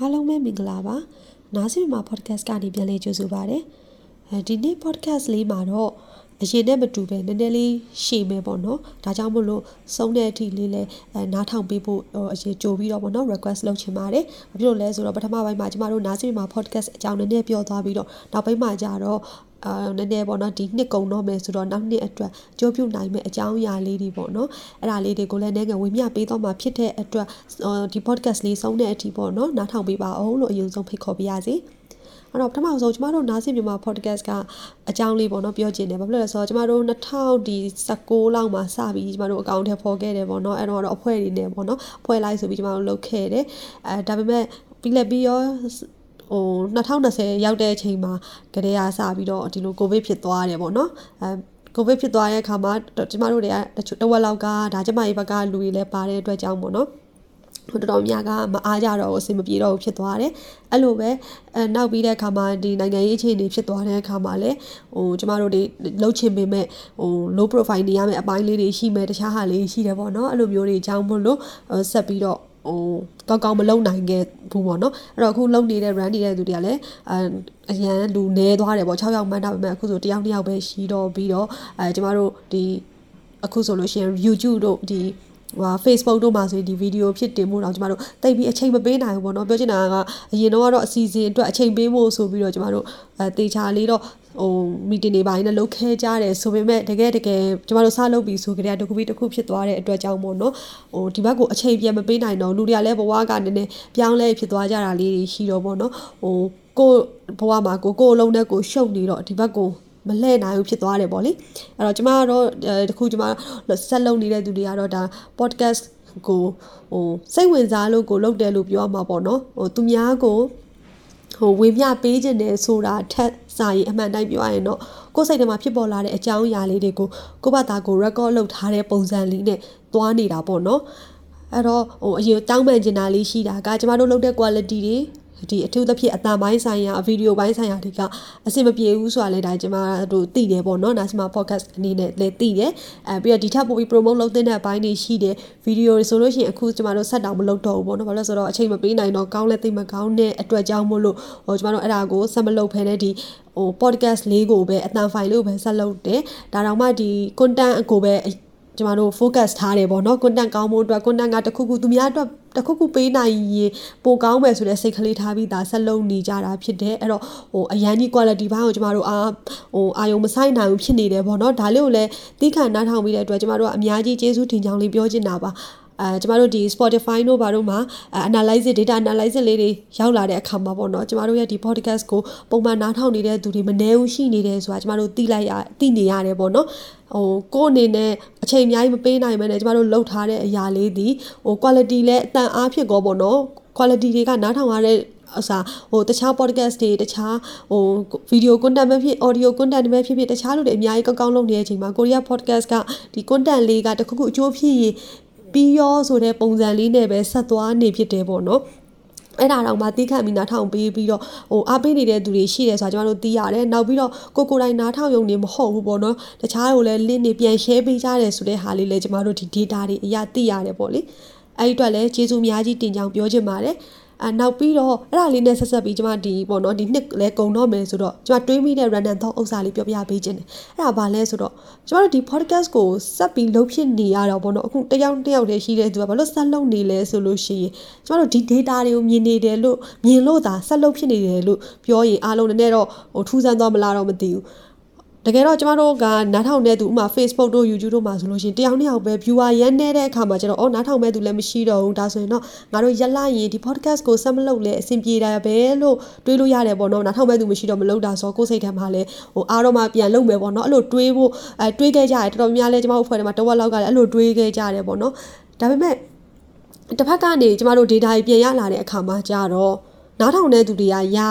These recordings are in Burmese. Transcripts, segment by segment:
အားလုံးပဲမင်္ဂလာပါနားဆင်မှာ podcast ကနေပြန်လေးကြိုဆိုပါရစေအဲဒီနေ့ podcast လေးမှာတော့အရင်နဲ့မတူပဲနည်းနည်းလေးရှည်မယ်ပေါ့နော်ဒါကြောင့်မို့လို့ဆုံးတဲ့အထိလေးလဲအဲနားထောင်ပေးဖို့အရင်ကြိုပြီးတော့ပေါ့နော် request လုပ်ချင်ပါတယ်ဘာဖြစ်လို့လဲဆိုတော့ပထမပိုင်းမှာကျမတို့နားဆင်မှာ podcast အကြောင်းနည်းနည်းပြောသွားပြီးတော့နောက်ပိုင်းမှာကြတော့ အာနည်းနည်းပေါ့နော်ဒီနှစ်ကုံတော့မယ်ဆိုတော့နောက်နှစ်အတွက်ကြိုးပြုနိုင်မယ့်အကြောင်းအရာလေးတွေပေါ့နော်အဲ့ဒါလေးတွေကိုလည်းနည်းငယ်ဝေမျှပေးတော့မှာဖြစ်တဲ့အတွက်ဒီ podcast လေးဆုံးတဲ့အထိပေါ့နော်နားထောင်ပေးပါအောင်လို့အရင်ဆုံးဖိတ်ခေါ်ပေးရစီအဲ့တော့ပထမဆုံးကျမတို့နားဆင်မြန်မာ podcast ကအကြောင်းလေးပေါ့နော်ပြောချင်တယ်ဘာဖြစ်လို့လဲဆိုတော့ကျမတို့2016လောက်မှာစပြီးကျမတို့အကောင့်ထဲပေါ်ခဲ့တယ်ပေါ့နော်အဲ့တော့တော့အဖွဲ့တွေနဲ့ပေါ့နော်ဖွဲ့လိုက်ဆိုပြီးကျမတို့လုပ်ခဲ့တယ်အဲဒါပေမဲ့ပြီးလက်ပြီးရော ဟို2020ရောက်တဲ့အချိန်မှာကတည်းကစပြီးတော့ဒီလိုကိုဗစ်ဖြစ်သွားတယ်ပေါ့နော်အဲကိုဗစ်ဖြစ်သွားတဲ့အခါမှာကျမတို့တွေကတဝက်လောက်ကဒါကျမရေးဘက်ကလူတွေလည်းပါတဲ့အတွက်ကြောင့်ပေါ့နော်ဟိုတော်တော်များကမအားကြတော့ဘူးအဆင်မပြေတော့ဘူးဖြစ်သွားတယ်အဲ့လိုပဲအဲနောက်ပြီးတဲ့အခါမှာဒီနိုင်ငံရေးအခြေအနေဖြစ်သွားတဲ့အခါမှာလည်းဟိုကျမတို့တွေလှုပ်ချင်ပေမဲ့ဟို low profile နေရမယ့်အပိုင်းလေးတွေရှိမယ်တခြားဟာလေးရှိတယ်ပေါ့နော်အဲ့လိုမျိုးတွေအကြောင်းမို့လို့ဆက်ပြီးတော့ ဟိုကောင်းကောင်းမလုံနိုင်ခဲ့ဘူးပေါ့နော်အဲ့တော့အခုလုံနေတဲ့ run နေတဲ့သူတွေကလည်းအအရန်လူနေသွားတယ်ပေါ့6ယောက်မှန်းတော့ပေမဲ့အခုဆိုတယောက်နှစ်ယောက်ပဲရှိတော့ပြီးတော့အဲကျမတို့ဒီအခုဆိုလို့ရှိရင် YouTube တို့ဒီ ဟို Facebook တို့မှာဆိုရင်ဒီဗီဒီယိုဖြစ်တင်မှုတော့ကျမတို့တိတ်ပြီးအချိန်မပေးနိုင်ဘူးပေါ့နော်ပြောချင်တာကအရင်တော့ကတော့အစီအစဉ်အတွက်အချိန်ပေးဖို့ဆိုပြီးတော့ကျမတို့အဲတေချာလေးတော့ဟိုမီတင်တွေပိုင်းနဲ့လုပ်ခဲကြတယ်ဆိုပေမဲ့တကယ်တကယ်ကျမတို့စလုပ်ပြီးဆိုကြတဲ့တခုပြီးတခုဖြစ်သွားတဲ့အတွက်ကြောင့်မို့နော်ဟိုဒီဘက်ကိုအချိန်ပြန်မပေးနိုင်တော့လူတွေကလည်းဘဝကနည်းနည်းပြောင်းလဲဖြစ်သွားကြတာလေးတွေရှိတော့ပေါ့နော်ဟိုကိုဘဝမှာကိုကိုအလုံးနဲ့ကိုရှုပ်နေတော့ဒီဘက်ကို မလှည့်နိုင်ဘူးဖြစ်သွားတယ်ပေါ့လေအဲ့တော့ကျမကတော့တခုကျမဆက်လုပ်နေတဲ့သူတွေကတော့ဒါ podcast ကိုဟိုစိတ်ဝင်စားလို့ကိုလုပ်တယ်လို့ပြောရမှာပေါ့နော်ဟိုသူများကိုဟိုဝေမျှပေးခြင်းတယ်ဆိုတာထက်စာရင်အမှန်တိုင်းပြောရရင်တော့ကိုယ်စိတ်ထဲမှာဖြစ်ပေါ်လာတဲ့အကြောင်းအရာလေးတွေကိုကိုယ့်ဘာသာကို record လုပ်ထားတဲ့ပုံစံလေးနဲ့သွားနေတာပေါ့နော်အဲ့တော့ဟိုအရင်တောင်းပန်ချင်တာလေးရှိတာကကျမတို့လုပ်တဲ့ quality တွေ ဒီအထူးသဖြင့်အတန်ပိုင်းဆိုင်ရာဗီဒီယိုပိုင်းဆိုင်ရာတွေက အဆင်မပြေဘူးဆိုတာလည်းဒါကျမတို့သိတယ်ပေါ့နော်နားစမ podcast အနေနဲ့လည်းသိတယ်အဲပြီးတော့ဒီထပ်ပို့ပြီး promote လုပ်တဲ့အပိုင်းတွေရှိတယ်ဗီဒီယိုတွေဆိုလို့ရှိရင်အခုကျမတို့ဆက်တောင်မလုပ်တော့ဘူးပေါ့နော်ဘာလို့လဲဆိုတော့အချိန်မပေးနိုင်တော့ကောင်းလဲသိမကောင်းတဲ့အတွက်ကြောင့်မို့လို့ဟိုကျမတို့အဲ့ဒါကိုဆက်မလုပ်ဖ ೇನೆ ဒီဟို podcast လေးကိုပဲအတန် file လေးကိုပဲဆက်လုပ်တယ်ဒါတောင်မှဒီ content အကိုပဲ ကျမတို့ focus ထားတယ်ပေါ့နော် content ကောင်းဖို့အတွက် content ကတခုခုသူများအတွက်တခုခုပေးနိုင်ရင်ပိုကောင်းမယ်ဆိုတဲ့စိတ်ကလေးထားပြီးသားဆက်လုံးနေကြတာဖြစ်တယ်အဲ့တော့ဟိုအရန်ကြီး quality ဘိုင်းကိုကျမတို့အာဟိုအာယုံမဆိုင်နိုင်ဘူးဖြစ်နေတယ်ပေါ့နော်ဒါလေးကိုလည်းသိခံနားထောင်ပြီးတဲ့အတွက်ကျမတို့ကအများကြီးကျေးဇူးတင်ကြောင်းလေးပြောချင်တာပါ အဲကျမတို့ဒီ Spotify တို့ဘာတို့မှာ analysis data analysis လေးတွေရောက်လာတဲ့အခါမှာပေါ့နော်ကျမတို့ရဲ့ဒီ podcast ကိုပုံမှန်နားထောင်နေတဲ့သူတွေမနှဲဘူးရှိနေတယ်ဆိုတာကျမတို့သိလိုက်ရသိနေရတယ်ပေါ့နော်ဟိုကို့အနေနဲ့အချိန်အများကြီးမပေးနိုင်မနဲ့ကျမတို့လှုပ်ထားတဲ့အရာလေးဒီဟို quality လည်းအတန်အားဖြစ်ကောပေါ့နော် quality တွေကနားထောင်ရတဲ့အစားဟိုတခြား podcast တွေတခြားဟို video content ပဲဖြစ် audio content ပဲဖြစ်ဖြစ်တခြားလူတွေအများကြီးကောင်းကောင်းလုပ်နေတဲ့အချိန်မှာ Korea podcast ကဒီ content လေးကတခုခုအကျိုးဖြစ်ရင် ပြီးရောဆိုတဲ့ပုံစံလေးနဲ့ပဲဆက်သွားနေဖြစ်တယ်ပေါ့နော်အဲ့ဒါတော့မှသိခံပြီးနားထောင်ပေးပြီးတော့ဟိုအားပေးနေတဲ့သူတွေရှိတယ်ဆိုတာကျွန်တော်တို့သိရတယ်။နောက်ပြီးတော့ကိုကိုတိုင်းနားထောင်ရုံနေမဟုတ်ဘူးပေါ့နော်။တခြားကိုလည်း link တွေပြန် share ပေးကြတယ်ဆိုတဲ့ဟာလေးလည်းကျွန်တော်တို့ဒီ data တွေအရာသိရတယ်ပေါ့လေ။အဲ့ဒီအတွက်လည်းကျေးဇူးအများကြီးတင်ကြောင်းပြောချင်ပါတယ်။ အဲနောက်ပြီးတော့အဲ့ဒါလေးနဲ့ဆက်ဆက်ပြီးကျွန်မဒီပေါ့နော်ဒီနှစ်လဲကုံတော့မယ်ဆိုတော့ကျွန်မတွေးမိတဲ့ random thought ဥစ္စာလေးပြောပြပေးခြင်းတယ်အဲ့ဒါဘာလဲဆိုတော့ကျွန်တော်တို့ဒီ podcast ကိုဆက်ပြီးလုပ်ဖြစ်နေရတော့ပေါ့နော်အခုတယောက်တယောက်တည်းရှိတဲ့သူကဘာလို့ဆက်လုပ်နေလဲဆိုလို့ရှိရင်ကျွန်တော်တို့ဒီ data တွေကိုမြင်နေတယ်လို့မြင်လို့သာဆက်လုပ်ဖြစ်နေတယ်လို့ပြောရင်အားလုံးနည်းနည်းတော့ဟိုထူးဆန်းသွားမလားတော့မသိဘူး တကယ်တော့ကျမတို့ကနားထောင်တဲ့သူဥမာ Facebook တို့ YouTube တို့မှာဆိုလို့ရှိရင်တယောက်နှစ်ယောက်ပဲ viewer ရန်နေတဲ့အခါမှာကျတော့အော်နားထောင်မဲ့သူလည်းမရှိတော့ဘူးဒါဆိုရင်တော့ငါတို့ရက်လိုက်ရင်ဒီ podcast ကိုဆက်မလုပ်လဲအဆင်ပြေတာပဲလို့တွေးလို့ရတယ်ပေါ့နော်နားထောင်မဲ့သူမရှိတော့မလုပ်တာဆိုကိုယ်စိတ်ထဲမှာလည်းဟိုအားတော့မှပြန်လုပ်မယ်ပေါ့နော်အဲ့လိုတွေးဖို့အဲတွေးခဲ့ကြတယ်တော်တော်များလဲကျမတို့ဖွဲ့ထဲမှာတဝက်လောက်ကလည်းအဲ့လိုတွေးခဲ့ကြတယ်ပေါ့နော်ဒါပေမဲ့တစ်ဖက်ကနေကျမတို့ data ကြီးပြန်ရလာတဲ့အခါမှာကျတော့နားထောင်တဲ့သူတွေကရာ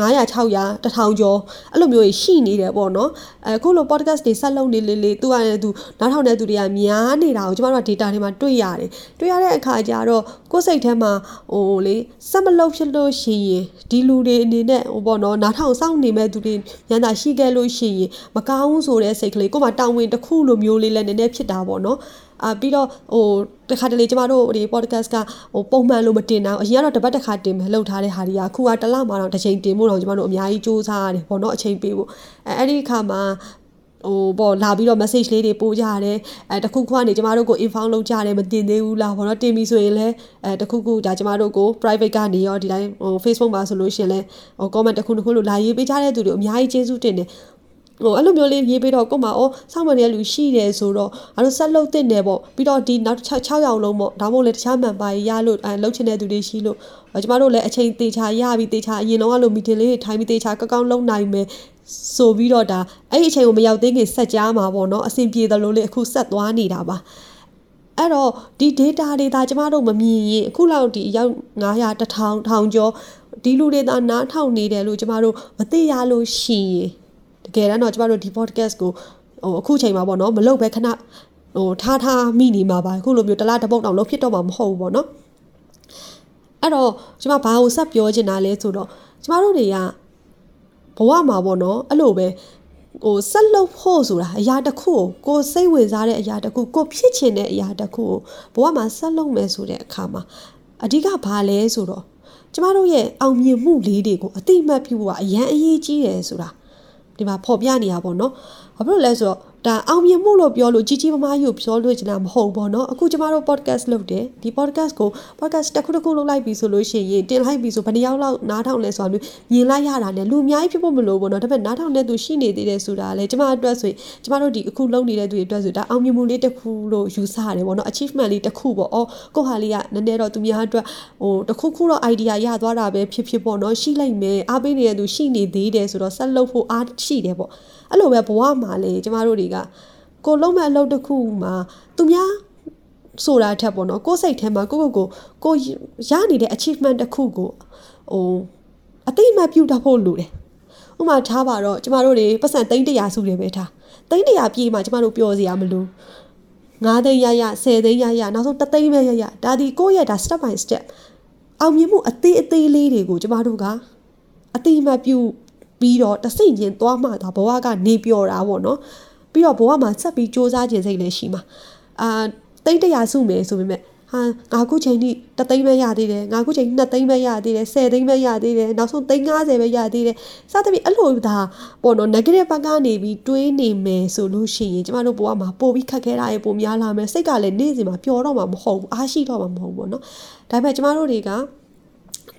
900 600 1000ကျော်အဲ့လိုမျိုးရှိနေတယ်ပေါ့နော်အခုလို podcast တွေဆက်လုပ်နေလေလေသူကလည်းသူနောက်ထောင်တဲ့သူတွေကများနေတာကိုကျမတို့က data တွေမှာတွေ့ရတယ်တွေ့ရတဲ့အခါကျတော့ကိုယ်စိတ်ထဲမှာဟိုလေဆက်မလုပ်ဖြစ်လို့ရှိရင်ဒီလူတွေအနေနဲ့ဟိုပေါ့နော်နောက်ထောင်စောင့်နေမဲ့သူတွေညံတာရှိခဲ့လို့ရှိရင်မကောင်းဆိုတဲ့စိတ်ကလေးကိုမှတောင်းဝင်တစ်ခုလိုမျိုးလေးလည်းနည်းနည်းဖြစ်တာပေါ့နော်အာပြီးတော့ဟို တခါတလေကျမတို့ဒီ podcast ကဟိုပုံမှန်လို့မတင်တော့အရင်ကတော့တပတ်တစ်ခါတင်မယ်လှုပ်ထားတဲ့ဟာတွေကအခုကတစ်လမှတော့တစ်ချိန်တင်ဖို့တော့ကျမတို့အများကြီးစူးစမ်းရတယ်ပေါ့နော်အချိန်ပေးဖို့အဲအဲ့ဒီအခါမှာဟိုပေါ့လာပြီးတော့ message လေးတွေပို့ကြရတယ်အဲတခုခုကနေကျမတို့ကို inform လုပ်ကြတယ်မတင်သေးဘူးလားပေါ့နော်တင်ပြီဆိုရင်လည်းအဲတခုခုဒါကျမတို့ကို private ကနေရောဒီတိုင်းဟို Facebook မှာဆိုလို့ရှိရင်လည်းဟို comment တခုတစ်ခုလို့လာရေးပေးကြတဲ့သူတွေအများကြီးကျေးဇူးတင်တယ် ဟိုအဲ့လိုမျိုးလေးရေးပေးတော့ကို့မှာဩစောင့်မနေတဲ့လူရှိတယ်ဆိုတော့အဲ့လိုဆက်လုပ်တင်တယ်ပေါ့ပြီးတော့ဒီနောက်6 6ရောင်လုံးပေါ့ဒါမှမဟုတ်လေတခြားမှန်ပါရလို့အဲလှုပ်ချင်တဲ့သူတွေရှိလို့ကျမတို့လည်းအချိန်တေချာရပြီးတေချာအရင်တော့ကလိုမီတင်လေးတွေထိုင်ပြီးတေချာကောက်ကောက်လုပ်နိုင်မယ်ဆိုပြီးတော့ဒါအဲ့ဒီအချိန်ကိုမရောက်သေးခင်ဆက်ကြားမှာပေါ့နော်အဆင်ပြေတယ်လို့လေအခုဆက်သွားနေတာပါအဲ့တော့ဒီ data တွေဒါကျမတို့မမြင်ရင်အခုလောက်ဒီရောက်900 1000 1000ကျော်ဒီလူတွေသာနားထောင်နေတယ်လို့ကျမတို့မသိရလို့ရှိရင် တကယ်တမ်းတော့ကျမတို့ဒီ podcast ကိုဟိုအခုချိန်မှာပေါ့နော်မလုပ်ပဲခဏဟိုထားထားမိနေမှာပါအခုလိုမျိုးတလားတပုတ်တောင်လုံးဖြစ်တော့မှာမဟုတ်ဘူးပေါ့နော်အဲ့တော့ကျမဘာကိုဆက်ပြောချင်တာလဲဆိုတော့ကျမတို့တွေကဘဝမှာပေါ့နော်အဲ့လိုပဲဟိုဆက်လုပ်ဖို့ဆိုတာအရာတစ်ခုကိုကိုစိတ်ဝင်စားတဲ့အရာတစ်ခုကိုဖြစ်ချင်တဲ့အရာတစ်ခုကိုဘဝမှာဆက်လုပ်မယ်ဆိုတဲ့အခါမှာအဓိကဘာလဲဆိုတော့ကျမတို့ရဲ့အောင်မြင်မှုလေးတွေကိုအတိအမှတ်ပြုဖို့ကအရန်အရေးကြီးတယ်ဆိုတာ ဒီမှာဖော်ပြနေရပါတော့။ဘာဖြစ်လို့လဲဆိုတော့ ဒါအောင်မြင်မှုလို့ပြောလို့ကြီးကြီးမားမားကြီးကိုပြောလို့ချင်တာမဟုတ်ဘောနော်အခုကျမတို့ podcast လုပ်တယ်ဒီ podcast ကို podcast တစ်ခုတစ်ခုလုပ်လိုက်ပြီဆိုလို့ရှိရင်တင်လိုက်ပြီဆိုဘယ်နှယောက်လောက်နားထောင်လဲဆိုတာမျိုးမြင်လိုက်ရတာနဲ့လူအများကြီးဖြစ်ဖို့မလိုဘောနော်ဒါပေမဲ့နားထောင်တဲ့သူရှိနေသေးတယ်ဆိုတာလေကျမအတွက်ဆိုရင်ကျမတို့ဒီအခုလုပ်နေတဲ့သူတွေအတွက်ဆိုဒါအောင်မြင်မှုလေးတစ်ခုလို့ယူဆရတယ်ဘောနော် achievement လေးတစ်ခုပေါ့အော်ကိုဟာလေးကနည်းနည်းတော့သူများအတွက်ဟိုတစ်ခုခုတော့ idea ရသွားတာပဲဖြစ်ဖြစ်ပေါ့နော်ရှိလိုက်မယ်အားပေးနေတဲ့သူရှိနေသေးတယ်ဆိုတော့ဆက်လုပ်ဖို့အားရှိတယ်ပေါ့ အဲ့လိုပဲဘဝမှာလေကျမတို့တွေကကိုလုံးမဲ့အလုပ်တစ်ခုမှာသူများဆိုတာထက်ပေါ့နော်ကိုယ်စိတ်ထဲမှာကိုကိုကိုကိုရနေတဲ့ achievement တစ်ခုကိုဟိုအသိအမှတ်ပြုတတ်ဖို့လိုတယ်ဥမာထားပါတော့ကျမတို့တွေပတ်စံသိန်း100စုတယ်ပဲထားသိန်း100ပြေးမှကျမတို့ပျော်စရာမလို9သိန်းရရ10သိန်းရရနောက်ဆုံး3သိန်းပဲရရဒါဒီကိုယ့်ရဲ့ဒါ step by step အောင်မြင်မှုအသေးအသေးလေးတွေကိုကျမတို့ကအတိအမှတ်ပြု ပြီးတော့တစိမ့်ချင်းသွားမှသာဘဝကနေပျော်တာပေါ့နော်ပြီးတော့ဘဝမှာဆက်ပြီးစူးစမ်းခြင်းစိတ်လည်းရှိမှာအာတိတ်တရာစုမယ်ဆိုပေမဲ့ဟာငါခုချိန်ထိတသိန်းပဲရသေးတယ်ငါခုချိန်နှစ်သိန်းပဲရသေးတယ်10သိန်းပဲရသေးတယ်နောက်ဆုံးသိန်း90ပဲရသေးတယ်စသဖြင့်အဲ့လိုဒါပေါ့နော် negative ဘက်ကနေပြီးတွေးနေမယ်ဆိုလို့ရှိရင်ကျမတို့ဘဝမှာပို့ပြီးခက်ခဲတာရေပိုများလာမယ်စိတ်ကလည်းနေ့စဉ်မှာပျော်တော့မှာမဟုတ်ဘူးအားရှိတော့မှာမဟုတ်ဘူးပေါ့နော်ဒါပေမဲ့ကျမတို့တွေက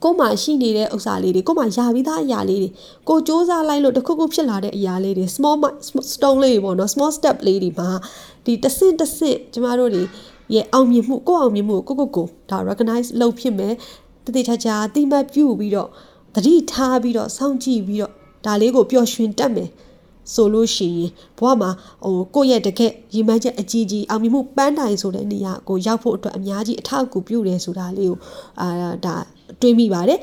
ကို့မှာရှိနေတဲ့ဥစ္စာလေးတွေကို့မှာယာပြီးသားအရာလေးတွေကိုစူးစမ်းလိုက်လို့တခုခုဖြစ်လာတဲ့အရာလေးတွေ small stone လေးတွေပေါ့နော် small step လေးတွေမှာဒီတဆင့်တဆင့်ကျမတို့တွေရဲ့အောင်မြင်မှုကိုယ့်အောင်မြင်မှုကိုကိုကိုဒါ recognize လုပ်ဖြစ်မယ်တတိချာချာအတိမတ်ပြုပြီးတော့တတိထားပြီးတော့စောင့်ကြည့်ပြီးတော့ဒါလေးကိုပျော်ရွှင်တတ်မယ်ဆိုလို့ရှိရင်ဘဝမှာဟိုကိုယ့်ရဲ့တကက်ရည်မှန်းချက်အကြီးကြီးအောင်မြင်မှုပန်းတိုင်ဆိုတဲ့နေရာကိုရောက်ဖို့အတွက်အများကြီးအထောက်အကူပြုတယ်ဆိုတာလေးကိုအာဒါ တွေးမိပါတယ်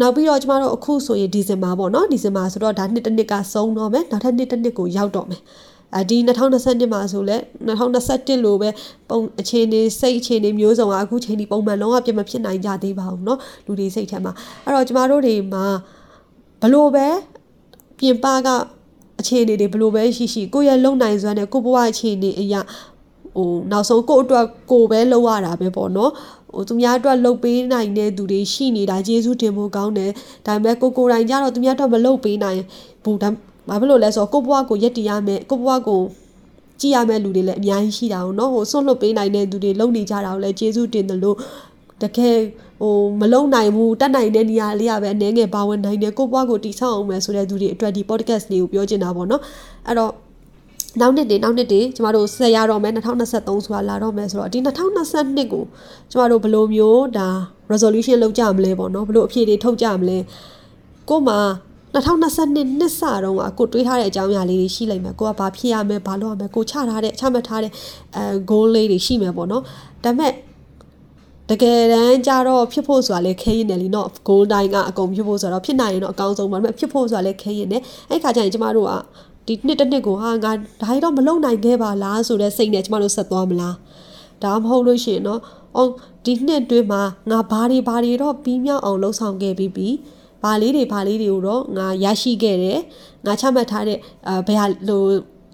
နောက်ပြီးတော့ကျမတို့အခုဆိုရင်ဒီဇင်ဘာပေါ့နော်ဒီဇင်ဘာဆိုတော့ဒါနှစ်တစ်နှစ်ကဆုံးတော့မယ်နောက်ထပ်နှစ်တစ်နှစ်ကိုရောက်တော့မယ်အဲဒီ2020မှာဆိုလဲ2021လို့ပဲပုံအခြေအနေစိတ်အခြေအနေမျိုးစုံကအခုချိန်ဒီပုံမှန်လုံးဝပြမဖြစ်နိုင်ကြသေးပါဘူးเนาะလူတွေစိတ်ထဲမှာအဲ့တော့ကျမတို့တွေမှာဘလို့ပဲပြင်ပကအခြေအနေတွေဘလို့ပဲရှိရှိကိုယ့်ရဲ့လုံနိုင်စွမ်းနဲ့ကိုယ့်ဘဝအခြေအနေအရာဟိုနောက်ဆုံးကိုယ့်အတွက်ကိုယ်ပဲလုပ်ရတာပဲပေါ့နော် ဟိုသူများအတွက်လှုပ်ပေးနိုင်တဲ့သူတွေရှိနေတာကျေးဇူးတင်ဖို့ကောင်းတယ်ဒါပေမဲ့ကိုကိုယ်တိုင်ကြတော့သူများအတွက်မလှုပ်ပေးနိုင်ဘူးဒါဘာဖြစ်လို့လဲဆိုတော့ကိုယ့်ဘဝကိုယက်တည်ရမယ်ကိုယ့်ဘဝကိုကြည့်ရမယ့်လူတွေလည်းအများကြီးရှိတာ哦เนาะဟိုဆွတ်လွတ်ပေးနိုင်တဲ့သူတွေလုံနေကြတာကိုလည်းကျေးဇူးတင်တယ်လို့တကယ်ဟိုမလုံနိုင်ဘူးတတ်နိုင်တဲ့နေရာလေးရပဲအနေငယ်ပါဝင်နိုင်တယ်ကိုယ့်ဘဝကိုတည်ဆောက်အောင်မယ်ဆိုတဲ့သူတွေအတွက်ဒီ podcast လေးကိုပြောချင်တာပေါ့เนาะအဲ့တော့ နောက်နှစ်တွေနောက်နှစ်တွေကျမတို့ဆက်ရတော့မယ်2023ဆိုတာလာတော့မယ်ဆိုတော့ဒီ2022ကိုကျမတို့ဘယ်လိုမျိုးဒါ resolution လုပ်ကြမလဲပေါ့နော်ဘယ်လိုအဖြေတွေထုတ်ကြမလဲကို့မှာ2022နှစ်စတုန်းကကိုတွေးထားတဲ့အကြောင်းအရာလေးတွေရှိလိမ့်မယ်ကိုကဘာဖြစ်ရမလဲဘာလုပ်ရမလဲကိုချထားတဲ့ချမှတ်ထားတဲ့အဲ goal လေးတွေရှိမယ်ပေါ့နော်ဒါပေမဲ့တကယ်တမ်းကြတော့ဖြစ်ဖို့ဆိုတာလေခဲရင်တယ်လीเนาะ goal တိုင်းကအကုန်ဖြစ်ဖို့ဆိုတော့ဖြစ်နိုင်ရင်တော့အကောင်းဆုံးပါဒါပေမဲ့ဖြစ်ဖို့ဆိုတာလေခဲရင်တယ်အဲ့ခါကျရင်ကျမတို့က ဒီနှစ်တစ်နှစ်ကိုဟာငါဒါရီတော့မလုံနိုင်ခဲ့ပါလားဆိုတဲ့စိတ်နဲ့ကျမတို့ဆက်သွားမလားဒါမှမဟုတ်လို့ရှိရင်တော့အော်ဒီနှစ်တွင်းမှာငါဘာတွေဘာတွေတော့ပြီးမြောက်အောင်လှုပ်ဆောင်ခဲ့ပြီးပြီဘာလေးတွေဘာလေးတွေကိုတော့ငါရရှိခဲ့တယ်ငါချမှတ်ထားတဲ့အဲဘယ်ဟာဟို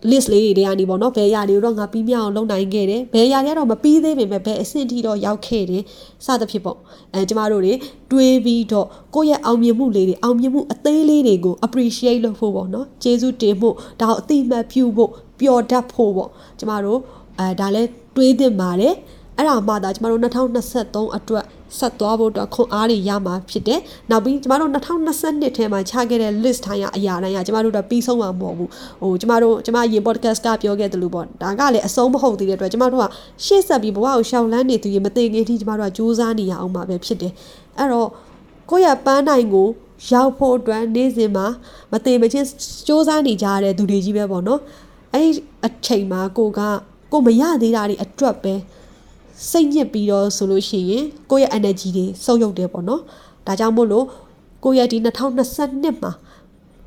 list လေးတွေကနေပေါ့နော်ဘယ်အရာတွေတော့ငါပြီးမြောက်အောင်လုပ်နိုင်ခဲ့တယ်ဘယ်အရာတွေကတော့မပြီးသေးပေမဲ့ဘယ်အဆင့်ထိတော့ရောက်ခဲ့တယ်စသဖြင့်ပေါ့အဲကျမတို့တွေတွေးပြီးတော့ကိုယ့်ရဲ့အောင်မြင်မှုလေးတွေအောင်မြင်မှုအသေးလေးတွေကို appreciate လုပ်ဖို့ပေါ့နော်ကျေးဇူးတင်ဖို့ဒါကိုအတိအမှတ်ပြုဖို့ပျော်တတ်ဖို့ပေါ့ကျမတို့အဲဒါလဲတွေးသင့်ပါတယ်အဲ့ဒါမှသာကျမတို့2023အတွက် ဆက်သွားဖို့အတွက်ခွန်အားတွေရမှာဖြစ်တယ်။နောက်ပြီးကျမတို့2022ထဲမှာချခဲ့တဲ့ list တိုင်းရအရာတိုင်းရကျမတို့တော့ပြီးဆုံးမှာမဟုတ်ဘူး။ဟိုကျမတို့ကျမရေ podcast ကပြောခဲ့တယ်လို့ပေါ့။ဒါကလည်းအဆုံးမဟုတ်သေးတဲ့အတွက်ကျမတို့ကရှေ့ဆက်ပြီးဘဝကိုရှောင်လန်းနေသူရေမသိငယ်ထိကျမတို့ကစူးစမ်းနေရအောင်မှာပဲဖြစ်တယ်။အဲ့တော့ကိုယ့်ရဲ့ပန်းနိုင်ကိုရောက်ဖို့အတွက်နေ့စဉ်မှာမသိမချင်းစူးစမ်းနေကြရတဲ့သူတွေကြီးပဲပေါ့နော်။အဲ့ဒီအချိန်မှာကိုကကိုမရသေးတာတွေအတွက်ပဲ စိတ်ညစ်ပြီးတော့ဆိုလို့ရှိရင်ကိုယ့်ရဲ့ energy တွေဆုပ်ယုပ်တယ်ပေါ့နော်ဒါကြောင့်မို့လို့ကိုယ့်ရဲ့ဒီ2022မှာ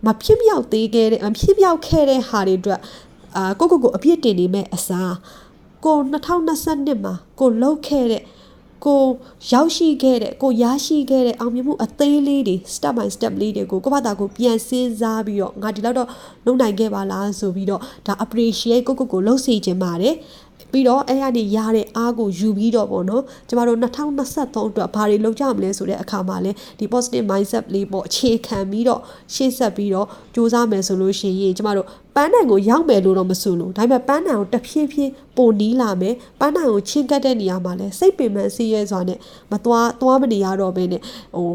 မဖြစ်မြောက်သေးခဲ့တဲ့မဖြစ်မြောက်ခဲ့တဲ့ဟာတွေအတွက်အာကိုကိုကိုအပြစ်တင်နေမဲ့အစားကို2022မှာကိုလှုပ်ခဲ့တဲ့ကိုရောက်ရှိခဲ့တဲ့ကိုရရှိခဲ့တဲ့အောင်မြင်မှုအသေးလေးတွေ step by step လေးတွေကိုကိုယ့်ဘာသာကိုပြန်စဉ်းစားပြီးတော့ငါဒီလောက်တော့လုပ်နိုင်ခဲ့ပါလားဆိုပြီးတော့ဒါ appreciate ကိုကိုကိုလှုပ်စေခြင်းပါတယ် ပြီးတော့အဲ့ရနေရတဲ့အားကိုယူပြီးတော့ပေါ့နော်ကျမတို့2023အတွက်ဘာတွေလုပ်ကြမလဲဆိုတဲ့အခါမှာလဲဒီ positive mindset လေးပေါ့အခြေခံပြီးတော့ရှေ့ဆက်ပြီးတော့စူးစမ်းမယ်ဆိုလို့ရှိရင်ကျမတို့ပန်းနိုင်ကိုရောက်မယ်လို့တော့မဆိုလို့ဒါပေမဲ့ပန်းနိုင်ကိုတဖြည်းဖြည်းပိုနီးလာမယ်ပန်းနိုင်ကိုချင်းကပ်တဲ့နေရာမှာလဲစိတ်ပင်ပန်းစီးရဲစွာနဲ့မသွားသွားမနေရတော့ဘဲနဲ့ဟို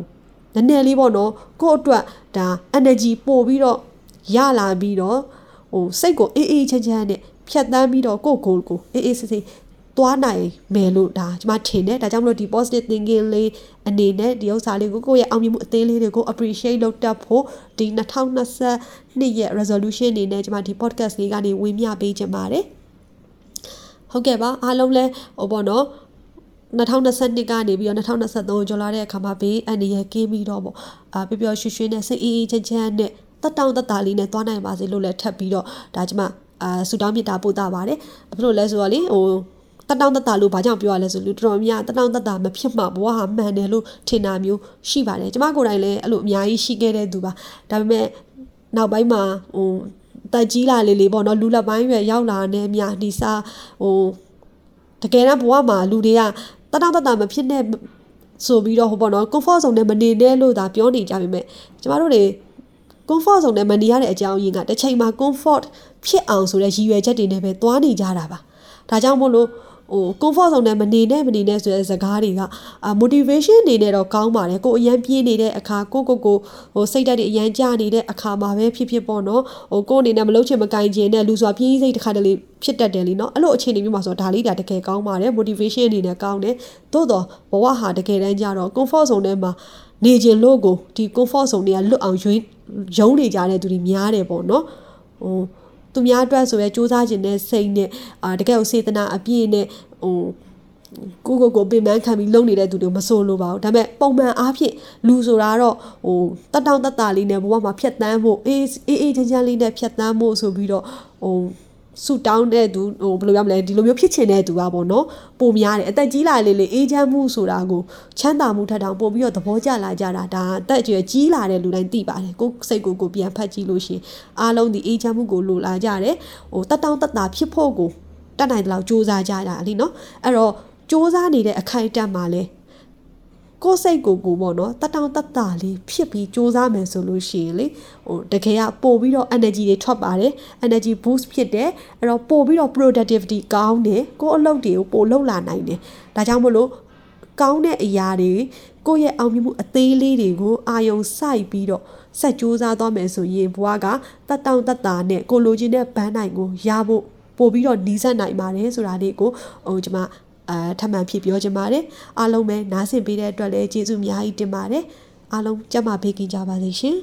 နည်းနည်းလေးပေါ့နော်ကို့အတွက်ဒါ energy ပို့ပြီးတော့ရလာပြီးတော့ ဟိုစိတ်ကိုအေးအေးချမ်းချမ်းနဲ့ဖြတ်တန်းပြီးတော့ကိုယ့်ကိုယ်ကိုအေးအေးဆေးဆေးသွားနိုင်မယ်လို့ဒါကျွန်မထင်တယ်ဒါကြောင့်မလို့ဒီ positive thinking လေးအနေနဲ့ဒီဥစ္စာလေးကိုကိုယ့်ရဲ့အောင်မြင်မှုအသေးလေးတွေကို appreciate လုပ်တတ်ဖို့ဒီ2022ရဲ့ resolution အနေနဲ့ကျွန်မဒီ podcast လေးကနေဝေမျှပေးချင်ပါတယ်ဟုတ်ကဲ့ပါအားလုံးလဲဟိုပေါ့နော်2022ကနေပြီးတော့2023ကျော်လာတဲ့အခါမှာဘေးအန္တရာယ်ကင်းပြီးတော့ပေါ့အာပျော်ပျော်ရွှင်ရွှင်နဲ့စိတ်အေးအေးချမ်းချမ်းနဲ့ တက်တောင့်တက်တာလေးနဲ့သွားနိုင်ပါစေလို့လည်းထပ်ပြီးတော့ဒါကျမအာဆူတောင်းမြတ်တာပို့တာပါတယ်ဘာဖြစ်လို့လဲဆိုတော့လေဟိုတတောင်းတတလို့ဘာကြောင့်ပြောရလဲဆိုလူတော်တော်များတတောင်းတတမဖြစ်မှာဘဝဟာမှန်တယ်လို့ထင်တာမျိုးရှိပါတယ်ကျမကိုယ်တိုင်လည်းအဲ့လိုအများကြီးရှိခဲ့တဲ့သူပါဒါပေမဲ့နောက်ပိုင်းမှာဟိုတက်ကြီးလာလေလေပေါ့နော်လူလက်ပိုင်းရွယ်ရောက်လာတဲ့အများဒီစားဟိုတကယ်တော့ဘဝမှာလူတွေကတတောင်းတတမဖြစ်နဲ့ဆိုပြီးတော့ဟိုပေါ့နော် comfort zone နဲ့မနေနဲ့လို့သာပြောနေကြပါမယ်ကျမတို့တွေ comfort zone နဲ့မနေရတဲ့အကြောင်းရင်းကတစ်ချိန်မှာ comfort ဖြစ်အောင်ဆိုတဲ့ရည်ရွယ်ချက်တွေနဲ့ပဲသွားနေကြတာပါဒါကြောင့်မို့လို့ဟို comfort zone နဲ့မနေနဲ့မနေနဲ့ဆိုတဲ့စကားတွေကအာ motivation အနေနဲ့တော့ကောင်းပါတယ်ကိုအရန်ပြေးနေတဲ့အခါကိုကိုကိုဟိုစိတ်ဓာတ်တွေအရန်ကျနေတဲ့အခါမှာပဲဖြစ်ဖြစ်ပေါ့နော်ဟိုကိုအနေနဲ့မလုပ်ချင်မကင်ချင်တဲ့လူစွာပြေးစိတ်တစ်ခါတလေဖြစ်တတ်တယ်လीเนาะအဲ့လိုအခြေအနေမျိုးမှာဆိုဒါလေးဒါတကယ်ကောင်းပါတယ် motivation အနေနဲ့ကောင်းတယ်သို့တော့ဘဝဟာတကယ်တမ်းကျတော့ comfort zone ထဲမှာ နေခြင်းလို့ကိုဒီ comfort zone တွေကလွတ်အောင်ယွင်းယုံနေကြတဲ့သူတွေများတယ်ပေါ့နော်ဟိုသူများအတွက်ဆိုရဲစူးစမ်းခြင်းနဲ့စိတ်နဲ့အာတကယ်ကိုစေတနာအပြည့်နဲ့ဟိုကိုကိုကိုပင်ပန်းခံပြီးလုံနေတဲ့သူတွေမဆိုးလို့ပါဘူးဒါပေမဲ့ပုံမှန်အားဖြင့်လူဆိုတာတော့ဟိုတက်တောင့်တက်တာလေးနဲ့ဘဝမှာဖြတ်တန်းဖို့အေးအေးအေးချမ်းချမ်းလေးနဲ့ဖြတ်တန်းဖို့ဆိုပြီးတော့ဟို ဆူတောင်းတဲ့သူဟိုဘယ်လိုပြောမလဲဒီလိုမျိုးဖြစ်ချင်တဲ့သူကပေါ့နော်ပုံများတယ်အသက်ကြီးလာလေလေအေးချမ်းမှုဆိုတာကိုချမ်းသာမှုထက်တောင်ပို့ပြီးတော့သဘောကျလာကြတာဒါအသက်အရွယ်ကြီးလာတဲ့လူတိုင်းသိပါတယ်ကိုယ်စိတ်ကိုကိုပြန်ဖတ်ကြည့်လို့ရှင်အားလုံးဒီအေးချမ်းမှုကိုလိုလာကြတယ်ဟိုတက်တောင့်တက်တာဖြစ်ဖို့ကိုတတ်နိုင်တဲ့လောက်စူးစမ်းကြတာလीနော်အဲ့တော့စူးစမ်းနေတဲ့အခိုက်အတန့်မှာလဲ ကိုယ်စိတ်ကိုကိုပေါ့နော်တတောင်တတလေးဖြစ်ပြီးစူးစမ်းမယ်ဆိုလို့ရှိရင်လေဟိုတကယ်ကပို့ပြီးတော့ energy တွေထွက်ပါတယ် energy boost ဖြစ်တယ်အဲ့တော့ပို့ပြီးတော့ productivity ကောင်းတယ်ကိုယ်အလုပ်တွေကိုပို့လုပ်လာနိုင်တယ်ဒါကြောင့်မို့လို့ကောင်းတဲ့အရာတွေကိုယ့်ရဲ့အောင်မြင်မှုအသေးလေးတွေကိုအာယုံစိုက်ပြီးတော့ဆက်ကြိုးစားသွားမယ်ဆိုရင်ဘွားကတတောင်တတာနဲ့ကိုလိုချင်တဲ့ဘန်းနိုင်ကိုရဖို့ပို့ပြီးတော့နီးစပ်နိုင်ပါတယ်ဆိုတာလေးကိုဟိုကျွန်မ အာထပ်မံဖြစ်ပြောချင်ပါတယ်အားလုံးပဲနားဆင်ပေးတဲ့အတွက်လည်းကျေးဇူးအများကြီးတင်ပါတယ်အားလုံးကြက်မဘေးကင်းကြပါစေရှင်